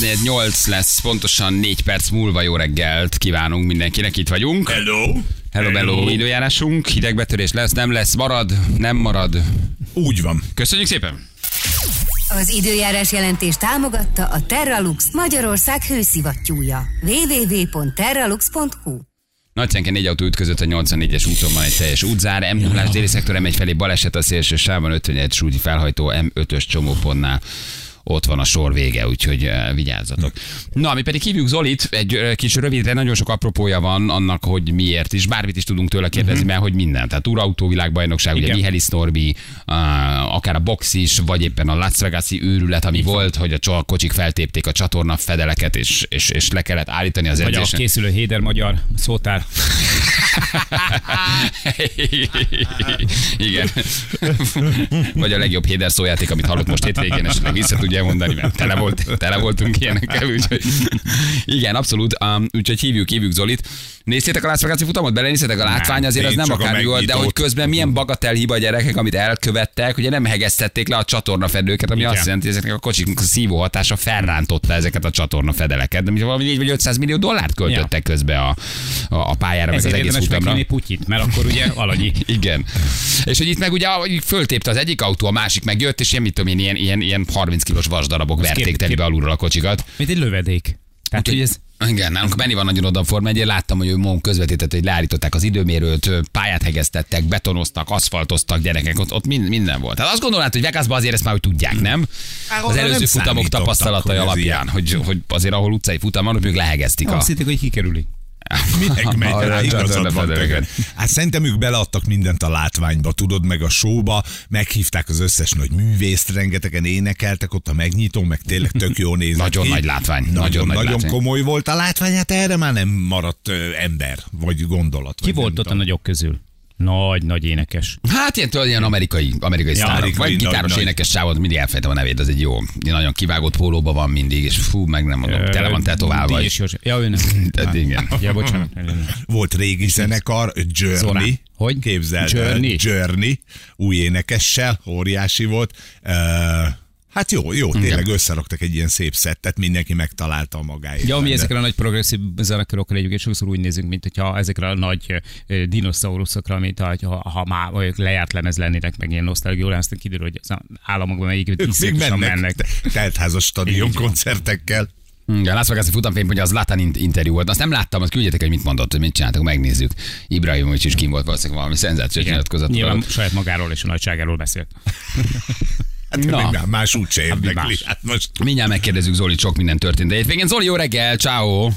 3-8 lesz, pontosan 4 perc múlva jó reggelt kívánunk mindenkinek, itt vagyunk. Hello. Hello, hello, időjárásunk, hidegbetörés lesz, nem lesz, marad, nem marad. Úgy van. Köszönjük szépen! Az időjárás jelentés támogatta a Terralux Magyarország hőszivattyúja. www.terralux.hu Nagycenke négy autó ütközött a 84-es úton van egy teljes útzár, m 0 déli szektor M1 felé baleset a szélső sávban 51 súlyi felhajtó M5-ös csomópontnál ott van a sor vége, úgyhogy uh, vigyázzatok. Na, mi pedig hívjuk Zolit, egy uh, kis rövidre, nagyon sok apropója van annak, hogy miért is, bármit is tudunk tőle kérdezni, uh-huh. mert hogy minden. Tehát Urautó világbajnokság, ugye Mihelis Norbi, uh, akár a box is, vagy éppen a Las Vegas-i őrület, ami Igen. volt, hogy a kocsik feltépték a csatorna fedeleket, és, és, és le kellett állítani az edzésen. Vagy a készülő Héder magyar szótár. Igen. Vagy a legjobb Héder szójáték, amit hallott most hétvégén, és vissza tudja mondani, mert tele, volt, tele voltunk ilyenekkel, úgyhogy igen, abszolút, um, úgyhogy hívjuk, hívjuk Zolit. Néztétek a Las Vegas-i futamot? Belenéztétek a látvány, azért az nem akár jó, de hogy közben milyen bagatel hiba gyerekek, amit elkövettek, ugye nem hegesztették le a csatornafedőket, ami Igen. azt jelenti, hogy ezeknek a kocsik szívó hatása felrántotta ezeket a csatornafedeleket. De valami 4 vagy 500 millió dollárt költöttek ja. közbe a, a, a pályára, meg az egész futamra. Putyit, mert akkor ugye alanyi. Igen. És hogy itt meg ugye föltépte az egyik autó, a másik megjött, és ilyen, mit tudom én, ilyen, ilyen, ilyen 30 kilós vasdarabok verték telibe alulról a kocsikat. Mint egy lövedék. Tehát, hogy ez igen, nálunk Benni van nagyon oda a Forma 1 láttam, hogy ő Mon közvetített, hogy leállították az időmérőt, pályát hegesztettek, betonoztak, aszfaltoztak gyerekek, ott, ott minden volt. Tehát azt gondolnád, hogy Vegasban azért ezt már hogy tudják, nem? Hát, az előző futamok tapasztalatai alapján, hogy, hogy azért ahol utcai futam van, ők lehegeztik. Azt hitték, hogy kikerülik. Minek megy rá, igazad van Hát szerintem ők beleadtak mindent a látványba, tudod, meg a showba, meghívták az összes nagy művészt, rengetegen énekeltek ott a megnyitó, meg tényleg tök jó nézett Nagyon nagy látvány. Nagyon, nagyon, nagy nagyon látvány. komoly volt a látvány, hát erre már nem maradt ember, vagy gondolat. Ki vagy volt ott a nagyok közül? Nagy, nagy énekes. Hát ilyen, tudod, ilyen amerikai, amerikai ja, sztárok. Amerikai, vagy gitáros nagy, énekes sávod, mindig elfejtem a nevét, az egy jó. Nagyon kivágott pólóba van mindig, és fú, meg nem mondom, tele van tetoválva. Ja, ő nem. Tehát igen. Ja, bocsánat. Volt régi zenekar, Journey. Zora. Hogy? Képzeld Journey. Journey, új énekessel, óriási volt. Uh, Hát jó, jó, tényleg Igen. összeraktak egy ilyen szép szettet, mindenki megtalálta a magáét. Ja, mi ezekre a nagy progresszív zenekarokra egyébként sokszor úgy nézünk, mint hogyha ezekre a nagy dinoszauruszokra, mint ha, ha, már lejárt lemez lennének, meg ilyen nosztalgió, aztán kiderül, hogy az államokban melyik még mennek, mennek. teltházas stadion koncertekkel. Igen, Las Vegas-i futamfény, hogy az Latan interjú volt. Azt nem láttam, azt küldjetek, hogy mit mondott, hogy mit csináltak, megnézzük. Ibrahimovic is kim volt valószínűleg valami szenzációs nyilatkozat. Nyilván saját magáról és a nagyságáról beszélt. Hát Na. más úgyse hát érdekli. Hát most... Mindjárt megkérdezzük Zoli, sok minden történt. De végén Zoli, jó reggel, ciao.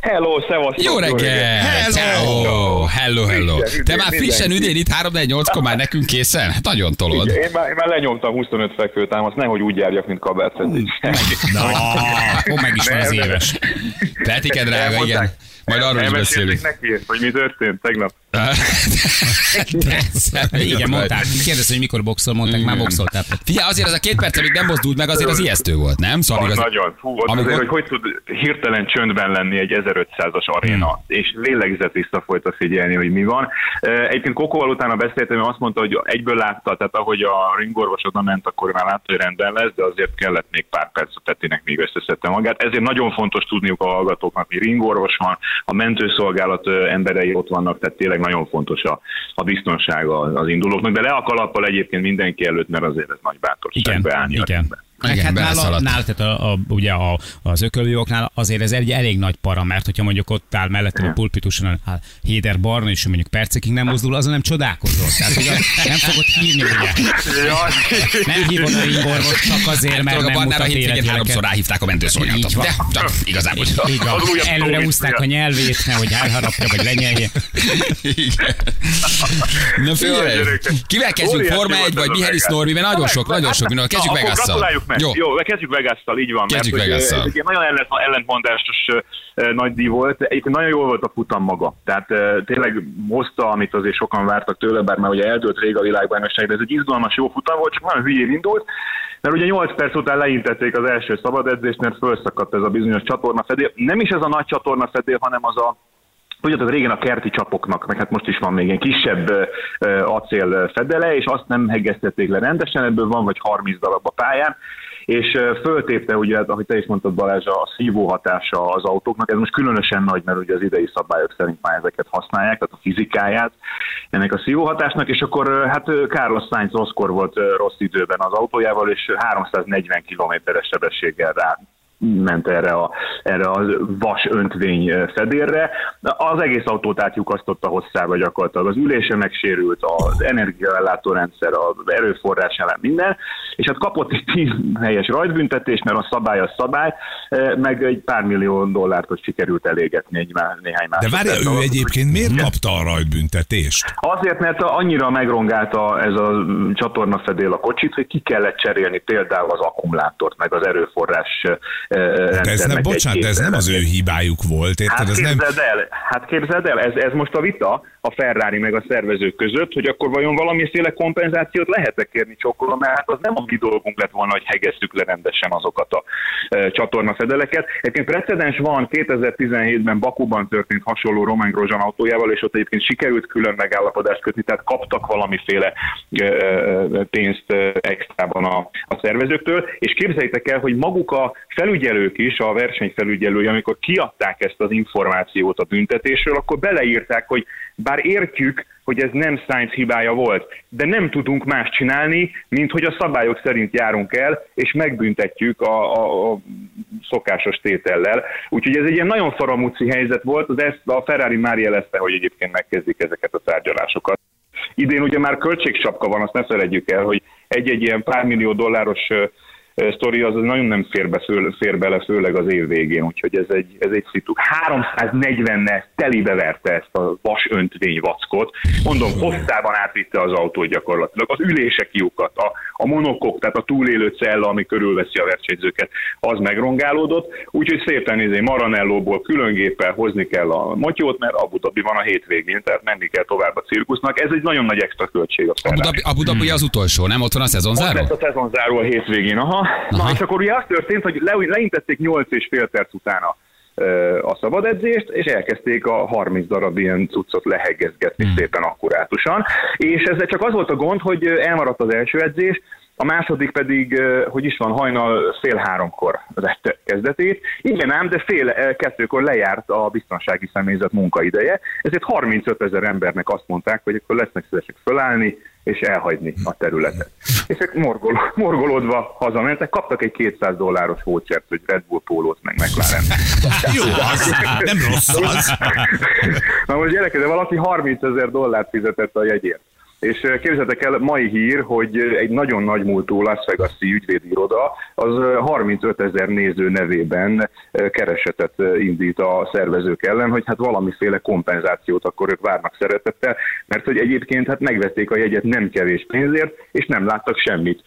Hello, szevasztok. Jó reggel. Hello. Hello, hello. Te már frissen üdén itt 3 4 8 már nekünk készen? Hát nagyon tolod. én, már, én már lenyomtam 25 fekvőtámaszt, nehogy úgy járjak, mint kabelszedés. Na, meg is van az éves. Petike, drága, igen. Majd arról is beszélünk. neki, hogy mi történt tegnap. Igen, mondták. Kérdezte, hogy mikor boxol, mondták, már boxoltál. Fia, azért az a két perc, amíg nem mozdult meg, azért az ijesztő volt, nem? Szóval az, nagyon. Fú, az amikor... azért, hogy hogy tud hirtelen csöndben lenni egy 1500-as aréna, hmm. és lélegzet visszafolyt a figyelni, hogy mi van. Egyébként Kokóval utána beszéltem, azt mondta, hogy egyből látta, tehát ahogy a ringorvos oda ment, akkor már látta, hogy rendben lesz, de azért kellett még pár perc a tetének, még összeszedte magát. Ezért nagyon fontos tudniuk a hallgatóknak, hogy ringorvos van, a mentőszolgálat emberei ott vannak, tehát tényleg nagyon fontos a, a biztonság az indulóknak, de le a kalappal egyébként mindenki előtt, mert azért ez nagy bátorság igen, beállni. Igen. Meg hát nála, nála, tehát a, a, ugye a, az ökölőjóknál azért ez egy elég nagy para, mert hogyha mondjuk ott áll mellettem a pulpituson áll Héder Barna, és mondjuk percekig nem mozdul, azon nem csodálkozol. Tehát ugye nem fogod hívni, ugye. Nem hívod a ringorvos csak azért, mert nem mutat életjeleket. háromszor ráhívták a mentőszolgálatot. De csak igazából. Így van. Előre úszták a nyelvét, nehogy elharapja, vagy lenyelje. Na figyelj, kivel kezdjük? Forma 1 vagy Mihály Norbi, mert nagyon sok, nagyon sok minden. Kezdjük meg azt meg. Jó, Jó kezdjük Vegas-tal, így van. Kezdjük mert, Vegas-tal. Hogy, nagyon ellentmondásos nagy díj volt. Egyébként nagyon jól volt a futam maga. Tehát tényleg hozta, amit azért sokan vártak tőle, bár már ugye eldőlt rég a világbajnokság, de ez egy izgalmas jó futam volt, csak nagyon hülyén indult. Mert ugye 8 perc után leintették az első szabad edzést, mert felszakadt ez a bizonyos csatornafedél. Nem is ez a nagy csatornafedél, hanem az a Tudjátok, régen a kerti csapoknak, meg hát most is van még egy kisebb acél fedele, és azt nem hegesztették le rendesen, ebből van vagy 30 darab a pályán, és föltépte, ugye, ahogy te is mondtad Balázs, a szívó hatása az autóknak, ez most különösen nagy, mert ugye az idei szabályok szerint már ezeket használják, tehát a fizikáját ennek a szívó hatásnak, és akkor hát Carlos Sainz rosszkor volt rossz időben az autójával, és 340 km-es sebességgel rá ment erre a, erre a vas öntvény fedérre. Az egész autót átjukasztotta hosszába gyakorlatilag. Az ülése megsérült, az energiaellátó rendszer, az erőforrás ellen minden, és hát kapott egy 10 helyes rajtbüntetés, mert a szabály a szabály, meg egy pár millió dollárt, hogy sikerült elégetni egy már, néhány más. De várja, ő egyébként miért kapta a rajtbüntetést? Azért, mert annyira megrongálta ez a csatornafedél a kocsit, hogy ki kellett cserélni például az akkumulátort, meg az erőforrás de ez nem, bocsánat, de ez nem az ő hibájuk volt, érted? Hát képzeld nem... el, hát képzeld el, ez, ez most a vita a Ferrari meg a szervezők között, hogy akkor vajon valamiféle kompenzációt lehet-e kérni csokkolom, mert hát az nem a mi dolgunk lett volna, hogy hegezzük le rendesen azokat a e, csatornafedeleket. Egyébként precedens van, 2017-ben Bakuban történt hasonló Roman Grosjean autójával, és ott egyébként sikerült külön megállapodást kötni, tehát kaptak valamiféle e, e, pénzt extrában a, a szervezőktől, és képzeljétek el, hogy maguk a felügyelők is, a versenyfelügyelői, amikor kiadták ezt az információt a büntetésről, akkor beleírták, hogy bár értjük, hogy ez nem Science hibája volt, de nem tudunk más csinálni, mint hogy a szabályok szerint járunk el, és megbüntetjük a, a, a szokásos tétellel. Úgyhogy ez egy ilyen nagyon faramúci helyzet volt, az ezt a Ferrari már jelezte, hogy egyébként megkezdik ezeket a tárgyalásokat. Idén ugye már költségsapka van, azt ne felejtjük el, hogy egy-egy ilyen pár millió dolláros sztori az nagyon nem fér, be, fér bele, főleg az év végén, úgyhogy ez egy, ez egy szitu. 340-nel telibe verte ezt a vas öntvény vackot. Mondom, hosszában átvitte az autót gyakorlatilag. Az ülések kiukat, a, a monokok, tehát a túlélő cella, ami körülveszi a versenyzőket, az megrongálódott. Úgyhogy szépen izé Maranellóból külön géppel hozni kell a motyót, mert Abu Dhabi van a hétvégén, tehát menni kell tovább a cirkusznak. Ez egy nagyon nagy extra költség a Abu Dhabi, Abu Dhabi az utolsó, nem? Ott van a szezonzáró? Ott lesz a szezonzáró a hétvégén, aha. Aha. Na és akkor ugye az történt, hogy le, leintették 8 és fél perc utána a szabad edzést, és elkezdték a 30 darab ilyen cuccot leheggezgetni hmm. szépen akkurátusan. És ezzel csak az volt a gond, hogy elmaradt az első edzés, a második pedig, hogy is van, hajnal fél háromkor vette kezdetét. Igen ám, de fél kettőkor lejárt a biztonsági személyzet munkaideje, ezért 35 ezer embernek azt mondták, hogy akkor lesznek szívesek fölállni, és elhagyni a területet. És ők morgol, morgolódva hazamentek, kaptak egy 200 dolláros vouchert, hogy Red Bull pólót meg McLaren. Jó, az nem rossz az. Na most gyerekek, de valaki 30 ezer dollárt fizetett a jegyért. És képzeljétek el, mai hír, hogy egy nagyon nagy múltú Las Vegas-i ügyvédiroda az 35 ezer néző nevében keresetet indít a szervezők ellen, hogy hát valamiféle kompenzációt akkor ők várnak szeretettel, mert hogy egyébként hát megvették a jegyet nem kevés pénzért, és nem láttak semmit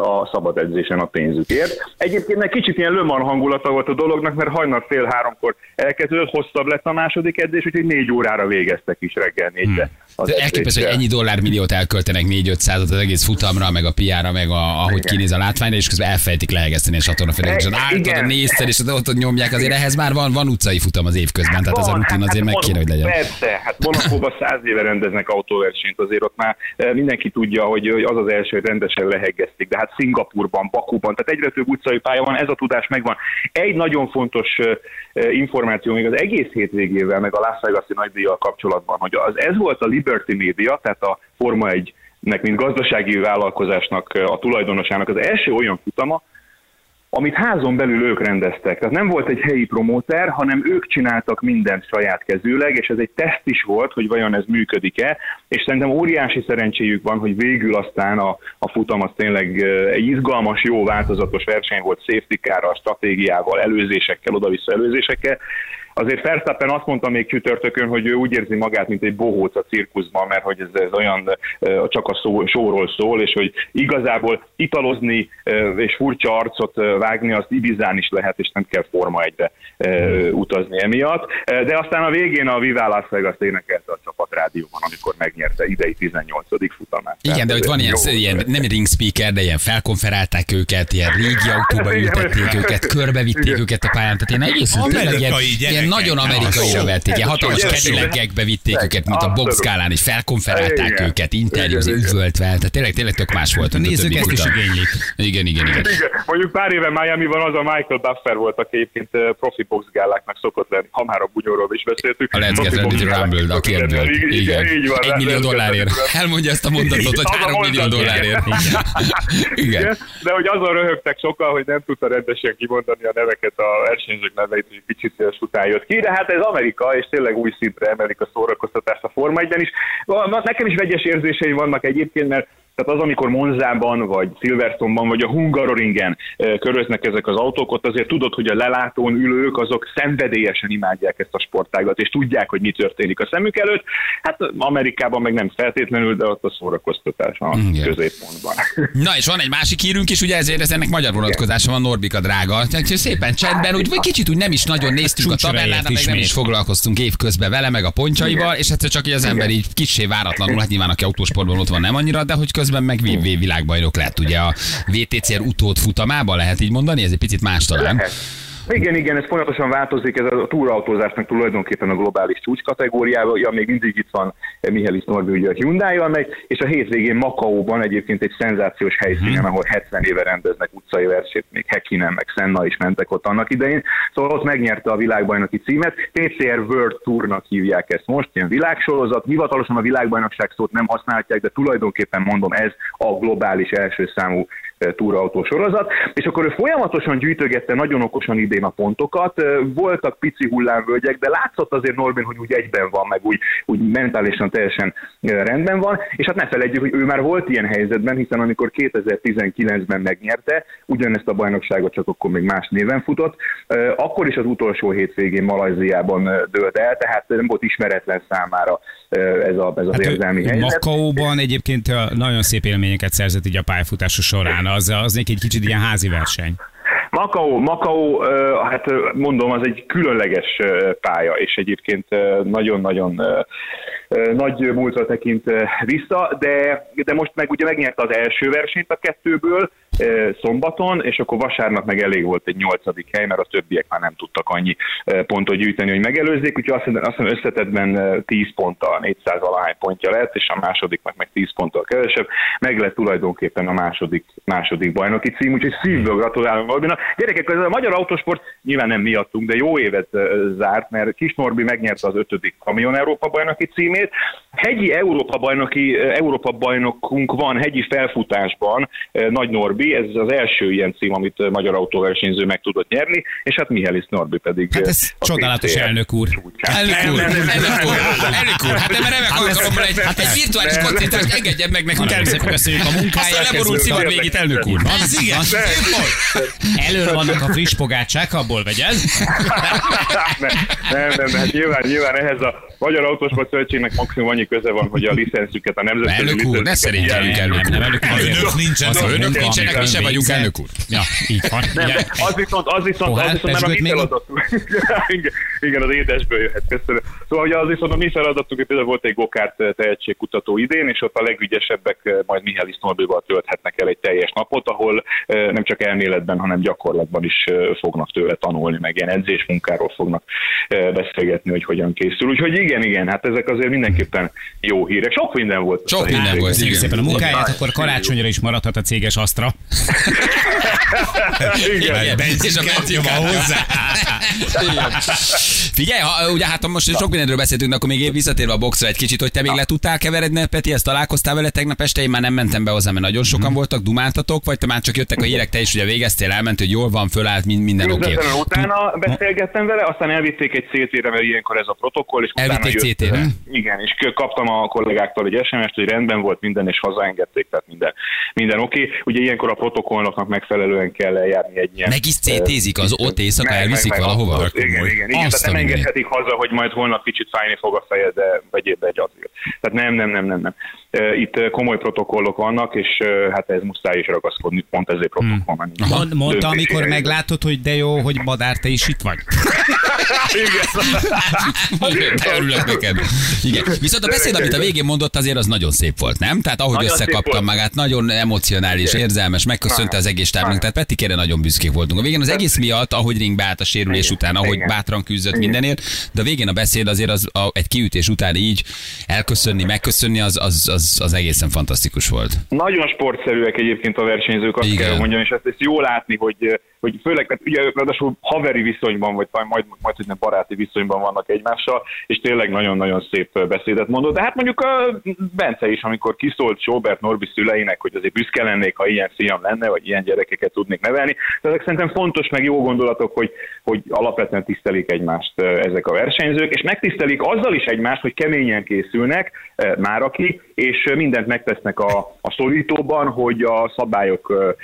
a szabad edzésen a pénzükért. Egyébként egy kicsit ilyen löman hangulata volt a dolognak, mert hajnal fél háromkor elkezdődött, hosszabb lett a második edzés, úgyhogy négy órára végeztek is reggel négyre. Hmm. Az elképesztő, hogy ennyi dollár milliót elköltenek 4 500 az egész futamra, meg a piára, meg a, ahogy igen. kinéz a látványra, és közben elfejtik lehegeszteni a csatornafélek, és ott nézted, és ott, nyomják, azért ehhez már van, van utcai futam az évközben, tehát ez a rutin hát azért hát, meg kéne, hogy legyen. Persze, hát Monakóban száz éve rendeznek autóversenyt, azért ott már eh, mindenki tudja, hogy, az az első, hogy rendesen lehegezték, de hát Szingapurban, Bakuban, tehát egyre több utcai pálya van, ez a tudás megvan. Egy nagyon fontos eh, információ még az egész hétvégével, meg a Las Vegas-i nagydíjjal kapcsolatban, hogy az, ez volt a Liberty Media, tehát a Forma 1 nek, mint gazdasági vállalkozásnak, a tulajdonosának az első olyan futama, amit házon belül ők rendeztek. Tehát nem volt egy helyi promóter, hanem ők csináltak mindent saját kezűleg, és ez egy teszt is volt, hogy vajon ez működik-e, és szerintem óriási szerencséjük van, hogy végül aztán a, a futam az tényleg egy izgalmas, jó, változatos verseny volt safety car stratégiával, előzésekkel, oda-vissza előzésekkel, Azért Fersztappen azt mondta még csütörtökön, hogy ő úgy érzi magát, mint egy bohóc a cirkuszban, mert hogy ez, ez olyan csak a szó, sóról szól, és hogy igazából italozni és furcsa arcot vágni, azt Ibizán is lehet, és nem kell Forma egybe utazni emiatt. De aztán a végén a Viva Las Vegas énekelte a csapat rádióban, amikor megnyerte idei 18. futamát. Igen, Tehát de hogy van ilyen, ilyen, nem ring speaker, de ilyen felkonferálták őket, ilyen régi autóba ültették őket, körbevitték őket a pályán, tehát ilyen egész tényleg ilyen, ilyen nagyon amerikaira vették, ilyen hatalmas kedilekekbe vitték őket, mint a boxkálán, és felkonferálták őket, interjúzni, üvöltve, tehát tényleg, tényleg tök más volt. A nézők ezt is igénylik. Igen, igen, igen. Mondjuk pár éve Miami van az a Michael Buffer volt, aki egyébként profi boxgáláknak szokott lenni, ha már a bunyóról is beszéltünk. A Let's Get Ready to Rumble, a kérdő. Igen, egy millió dollárért. Elmondja ezt a mondatot, hogy három millió dollárért. Igen. De hogy azon röhögtek sokkal, hogy nem tudta rendesen kimondani a neveket, a versenyzők neveit, hogy kicsit széles után jött ki, de hát ez Amerika, és tényleg új szintre emelik a szórakoztatást a Forma 1 is. Nekem is vegyes érzései vannak egyébként, mert tehát az, amikor Monzában, vagy Silverstone-ban, vagy a Hungaroringen köröznek ezek az autók, ott azért tudod, hogy a lelátón ülők, azok szenvedélyesen imádják ezt a sportágat, és tudják, hogy mi történik a szemük előtt. Hát Amerikában meg nem feltétlenül, de ott a szórakoztatás a Igen. középpontban. Na, és van egy másik hírünk is, ugye ezért ez ennek magyar vonatkozása van, Norbika drága. Tehát szépen csendben, úgy, vagy kicsit úgy nem is nagyon néztük a tabellán, meg nem is foglalkoztunk évközben vele, meg a pontjaival, és hát csak így az ember így kicsi váratlanul, hát nyilván aki autósportban ott van nem annyira, de hogy közben meg világbajnok lett. Ugye a VTCR utód futamában lehet így mondani, ez egy picit más talán. Lehet. Igen, igen, ez folyamatosan változik, ez a túrautózásnak tulajdonképpen a globális csúcs kategóriája, ja, még mindig itt van Mihelis Norbi, ugye a hyundai megy, és a hétvégén Makaóban egyébként egy szenzációs helyszínen, hmm. ahol 70 éve rendeznek utcai versenyt, még Hekinen, meg Senna is mentek ott annak idején, szóval ott megnyerte a világbajnoki címet, PCR World Tournak hívják ezt most, ilyen világsorozat, hivatalosan a világbajnokság szót nem használják, de tulajdonképpen mondom, ez a globális első számú túrautó sorozat, és akkor ő folyamatosan gyűjtögette nagyon okosan idén a pontokat, voltak pici hullámvölgyek, de látszott azért Norbin, hogy úgy egyben van, meg úgy, úgy mentálisan teljesen rendben van, és hát ne felejtjük, hogy ő már volt ilyen helyzetben, hiszen amikor 2019-ben megnyerte, ugyanezt a bajnokságot csak akkor még más néven futott, akkor is az utolsó hétvégén Malajziában dőlt el, tehát nem volt ismeretlen számára ez, a, ez az hát érzelmi helyzet. Makaóban egyébként nagyon szép élményeket szerzett így a pályafutása során, az, az egy kicsit ilyen házi verseny. Makao, Makao, hát mondom, az egy különleges pálya, és egyébként nagyon-nagyon nagy múltra tekint vissza, de, de most meg ugye megnyerte az első versenyt a kettőből, szombaton, és akkor vasárnap meg elég volt egy nyolcadik hely, mert a többiek már nem tudtak annyi pontot gyűjteni, hogy megelőzzék, úgyhogy azt hiszem, azt hiszem összetetben 10 ponttal, 400 valahány pontja lett, és a második meg, meg 10 ponttal kevesebb, meg lett tulajdonképpen a második, második bajnoki cím, úgyhogy szívből gratulálom Norbinak. Gyerekek, ez a magyar autósport nyilván nem miattunk, de jó évet zárt, mert Kis Norbi megnyerte az ötödik Kamion Európa bajnoki címét. Hegyi Európa bajnoki, Európa bajnokunk van hegyi felfutásban, Nagy Norbi, Norbi, ez az első ilyen cím, amit magyar autóversenyző meg tudott nyerni, és hát Mihály Norbi pedig. Hát ez csodálatos elnök úr. Elnök úr, elnök úr, elnök úr, hát nem remek alkalommal egy, hát egy virtuális koccintást engedjen meg nekünk. Természetesen köszönjük a munkáját. Aztán leborult szivar még itt, elnök úr. Az igen. Elő vannak a friss pogácsák, abból vegyed. Nem, nem, hát nyilván, nyilván ehhez a Magyar Autósport Szövetségnek maximum annyi köze van, hogy a licenszüket, a nemzetközi Elnök úr, ne szerinteljünk elnök úr. Önök nincsenek, önök nincsenek, mi sem vagyunk elnök úr. Ja, így van. Nem, az viszont, az viszont, az viszont már a mi feladatunk. Igen, az édesből jöhet, köszönöm. Szóval ugye az viszont a mi feladatunk, hogy például volt egy Gokárt tehetségkutató idén, és ott a legügyesebbek majd Mihály Norbival tölthetnek el egy teljes napot, ahol nem csak elméletben, hanem gyakorlatban is fognak tőle tanulni, meg ilyen edzésmunkáról fognak beszélgetni, hogy hogyan készül. Úgyhogy igen, igen, hát ezek azért mindenképpen jó hírek. Sok minden volt. Sok minden volt. Szépen a munkáját, akkor karácsonyra is maradhat a céges Astra. Igen, és a benzin van hozzá. Figyelj, ha, ugye hát most sok mindenről beszéltünk, de akkor még visszatérve a boxra egy kicsit, hogy te még le tudtál keveredni, Peti, ezt találkoztál vele tegnap este, én már nem mentem be hozzá, mert nagyon sokan mm. voltak, dumáltatok, vagy te már csak jöttek a hírek, te is ugye végeztél, elment, hogy jól van, fölállt, minden oké. Okay. Utána beszélgettem vele, aztán elvitték egy CT-re, mert ilyenkor ez a protokoll, és Elvitték CT-re? Igen, és kaptam a kollégáktól egy SMS-t, hogy rendben volt minden, és hazaengedték, tehát minden, minden oké. Okay. Ugye ilyenkor a protokollnak megfelelően kell eljárni egy ilyen... Meg is CT-zik, az ott éjszaka elviszik meg, valahova? Meg, igen, igen, igen. Tehát nem engedhetik haza, hogy majd holnap kicsit fájni fog a fejed, de vegyél be egy azért. Tehát nem, nem, nem, nem, nem. Itt komoly protokollok vannak, és hát ez muszáj is ragaszkodni, pont ezért protokoll. Hmm. Mond, mondta, amikor meglátod, hogy de jó, hogy Madár, te is itt vagy. Igen. Örülök neked. Igen. Viszont a beszéd, amit a végén mondott, azért az nagyon szép volt, nem? Tehát ahogy Nagyon összekaptam magát, nagyon emocionális, érzelmes, megköszönte az egész tábnak. Tehát Petikére nagyon büszkék voltunk. A végén az egész miatt, ahogy ringbe állt a sérülés után, ahogy Igen. bátran küzdött mindenért, de a végén a beszéd azért az a, egy kiütés után így elköszönni, megköszönni, az, az, az, az egészen fantasztikus volt. Nagyon sportszerűek egyébként a versenyzők, azt Igen. kell mondjam, és ezt, ezt jó látni, hogy, hogy főleg, mert ugye ráadásul haveri viszonyban, vagy majd, majd, majd hogy nem baráti viszonyban vannak egymással, és tényleg nagyon-nagyon szép beszédet mondott. De hát mondjuk a Bence is, amikor kiszólt Sobert Norbi szüleinek, hogy azért büszke lennék, ha ilyen fiam lenne, vagy ilyen gyerekeket tudnék nevelni. De ezek szerintem fontos, meg jó gondolatok, hogy, hogy alapvetően tisztelik egymást ezek a versenyzők, és megtisztelik azzal is egymást, hogy keményen készülnek, már aki, és mindent megtesznek a, a szorítóban, hogy a szabályok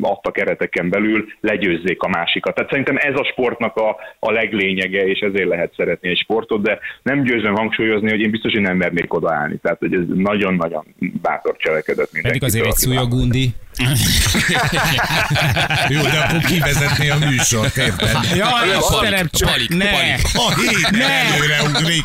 adta kereteken belül legyőzzék a másikat. Tehát szerintem ez a sportnak a, a leglényege, és ezért lehet szeretni egy sportot, de nem győzöm hangsúlyozni, hogy én biztos, hogy nem mernék odaállni. Tehát, hogy ez nagyon-nagyon bátor cselekedet mindenki. Pedig azért egy szúnyogundi. Jó, de akkor kivezetné a műsort, érted? Ja, Palik, Istenem, csak ne! A hét Ne! előre ugrik.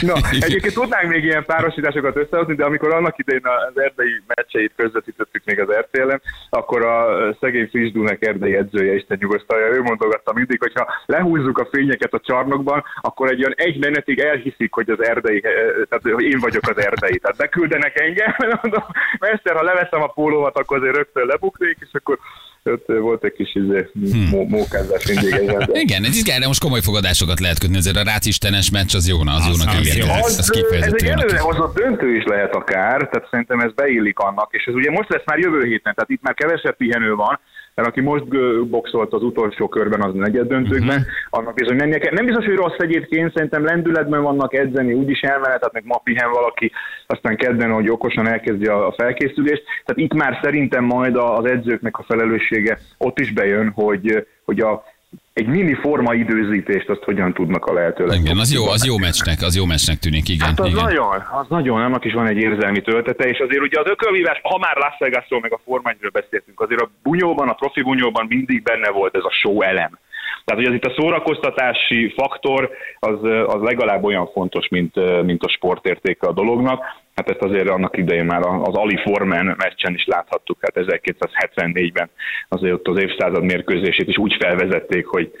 Na, egyébként tudnánk még ilyen párosításokat összehozni, de amikor annak idején az erdei meccseit közvetítettük még az RTL-en, akkor a szegény Fisdúnek erdei edzője, Isten nyugosztalja, ő mondogatta mindig, hogy ha lehúzzuk a fényeket a csarnokban, akkor egy olyan egy menetig elhiszik, hogy az erdei, eh, tehát hogy én vagyok az erdei. Tehát beküldenek engem, mondom, mester, ha leveszem a pólómat, akkor azért rögtön lebuknék, és akkor ott volt egy kis izé, mó- mókázás mindig egy Igen, ez de most komoly fogadásokat lehet kötni, ezért a rácistenes meccs az jóna, az, jónak az jó. Ez, ez ez egy kifejezetten jónak előre ígérkezik. hozott döntő is lehet akár, tehát szerintem ez beillik annak, és ez ugye most lesz már jövő héten, tehát itt már kevesebb pihenő van, mert aki most boxolt az utolsó körben, az negyed döntőkben, uh-huh. annak bizony mennie kell. Nem biztos, hogy rossz egyébként, szerintem lendületben vannak edzeni, úgyis elmehetetnek, ma pihen valaki, aztán kedden, hogy okosan elkezdi a felkészülést. Tehát itt már szerintem majd az edzőknek a felelőssége ott is bejön, hogy, hogy a, egy mini forma időzítést azt hogyan tudnak a lehető Igen, az jó, az jó meccsnek, az jó meccsnek tűnik, igen. Hát az igen. nagyon, az nagyon, annak is van egy érzelmi töltete, és azért ugye az ökölvívás, ha már Las Vegasról meg a formányról beszéltünk, azért a bunyóban, a profi bunyóban mindig benne volt ez a show elem. Tehát, hogy az itt a szórakoztatási faktor az, az legalább olyan fontos, mint, mint a sportértéke a dolognak. Hát ezt azért annak idején már az Ali Forman meccsen is láthattuk, hát 1274-ben azért ott az évszázad mérkőzését is úgy felvezették, hogy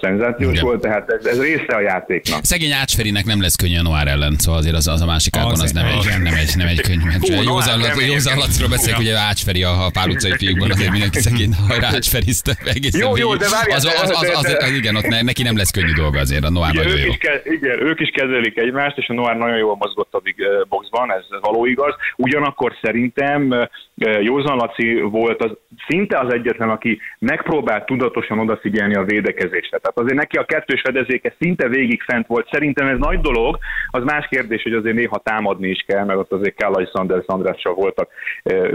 szenzációs Igen. volt, tehát ez, ez része a játéknak. Szegény Ácsferinek nem lesz könnyű a Noir ellen, szóval azért az, az a másik ágon az, Az- nem, egy, nem, egy, nem egy könnyű meccs. Józan, Lacról beszélek, ugye Ácsferi a, a Pál utcai fiúkban, azért mindenki szegény hajrá Ácsferizte egészen Jó, jó, de várjál, az, az, az, de- az, de- az, igen, ott ne, neki nem lesz könnyű dolga azért, a Noir Ugye, nagyon ők, jó. igen, ők is kezelik egymást, és a Noir nagyon jól mozgott eh, boxban, ez való igaz. Ugyanakkor szerintem Józan Laci volt az, szinte az egyetlen, aki megpróbált tudatosan odafigyelni a védekezésre. Tehát azért neki a kettős fedezéke szinte végig fent volt. Szerintem ez nagy dolog. Az más kérdés, hogy azért néha támadni is kell, mert ott azért Kállai Sanders Andrással voltak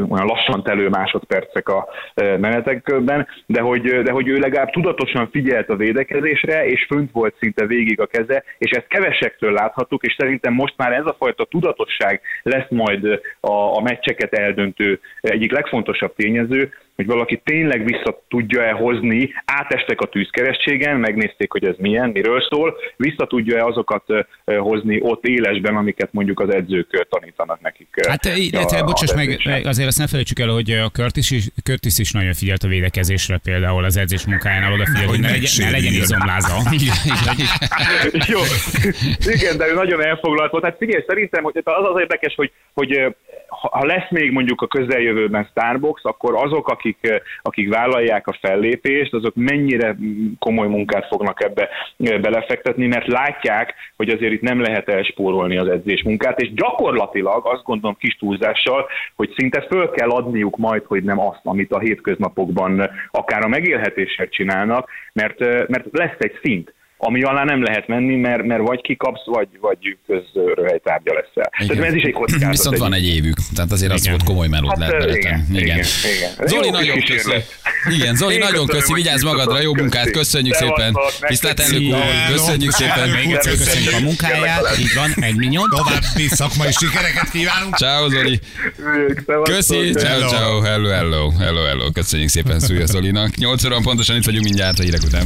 olyan lassan telő másodpercek a menetekben, de hogy, de hogy ő legalább tudatosan figyelt a védekezésre, és fönt volt szinte végig a keze, és ezt kevesektől láthattuk, és szerintem most már ez a fajta tudatosság lesz majd a, a meccseket eldöntő egyik legfontosabb tényező, hogy valaki tényleg vissza tudja-e hozni, átestek a tűzkeresztségen, megnézték, hogy ez milyen, miről szól, vissza tudja-e azokat hozni ott élesben, amiket mondjuk az edzők tanítanak nekik. Hát illetve, a- bocsáss meg, azért azt ne felejtsük el, hogy a Curtis is, Curtis is nagyon figyelt a védekezésre például az edzés munkájánál odafigyelt, hogy Hogy ne legyen, ne legyen izomláza. Jó, igen, de ő nagyon elfoglalt volt. Hát figyelj, szerintem hogy az az érdekes, hogy, hogy ha lesz még mondjuk a közeljövőben Starbox, akkor azok, akik, ö, akik vállalják a fellépést, azok mennyire komoly munkát fognak ebbe ö, belefektetni, mert látják, hogy azért itt nem lehet elspórolni az edzés munkát, és gyakorlatilag azt gondolom kis túlzással, hogy szinte föl kell adniuk majd, hogy nem azt, amit a hétköznapokban akár a megélhetésért csinálnak, mert, ö, mert lesz egy szint ami alá nem lehet menni, mert, mert vagy kikapsz, vagy, vagy közröhely tárgya leszel. Tehát ez is egy kockázat. Viszont van egy évük, tehát azért az Igen. volt komoly melót Hát, lehet beletenni. igen, Igen. igen, igen. Zoli, Jó nagyon kísérlet. Igen, Zoli, Én nagyon köszönöm, köszi, vigyázz magadra, jó munkát, köszönjük szépen. Viszlát elnök úr, köszönjük szépen. Még egyszer köszönjük a munkáját, így van, egy minyon. További szakmai sikereket kívánunk. Ciao, Zoli. Köszi, ciao, ciao, hello, hello, hello, hello. Köszönjük szépen Szúja Zolinak. 8 óra pontosan itt vagyunk mindjárt a hírek után.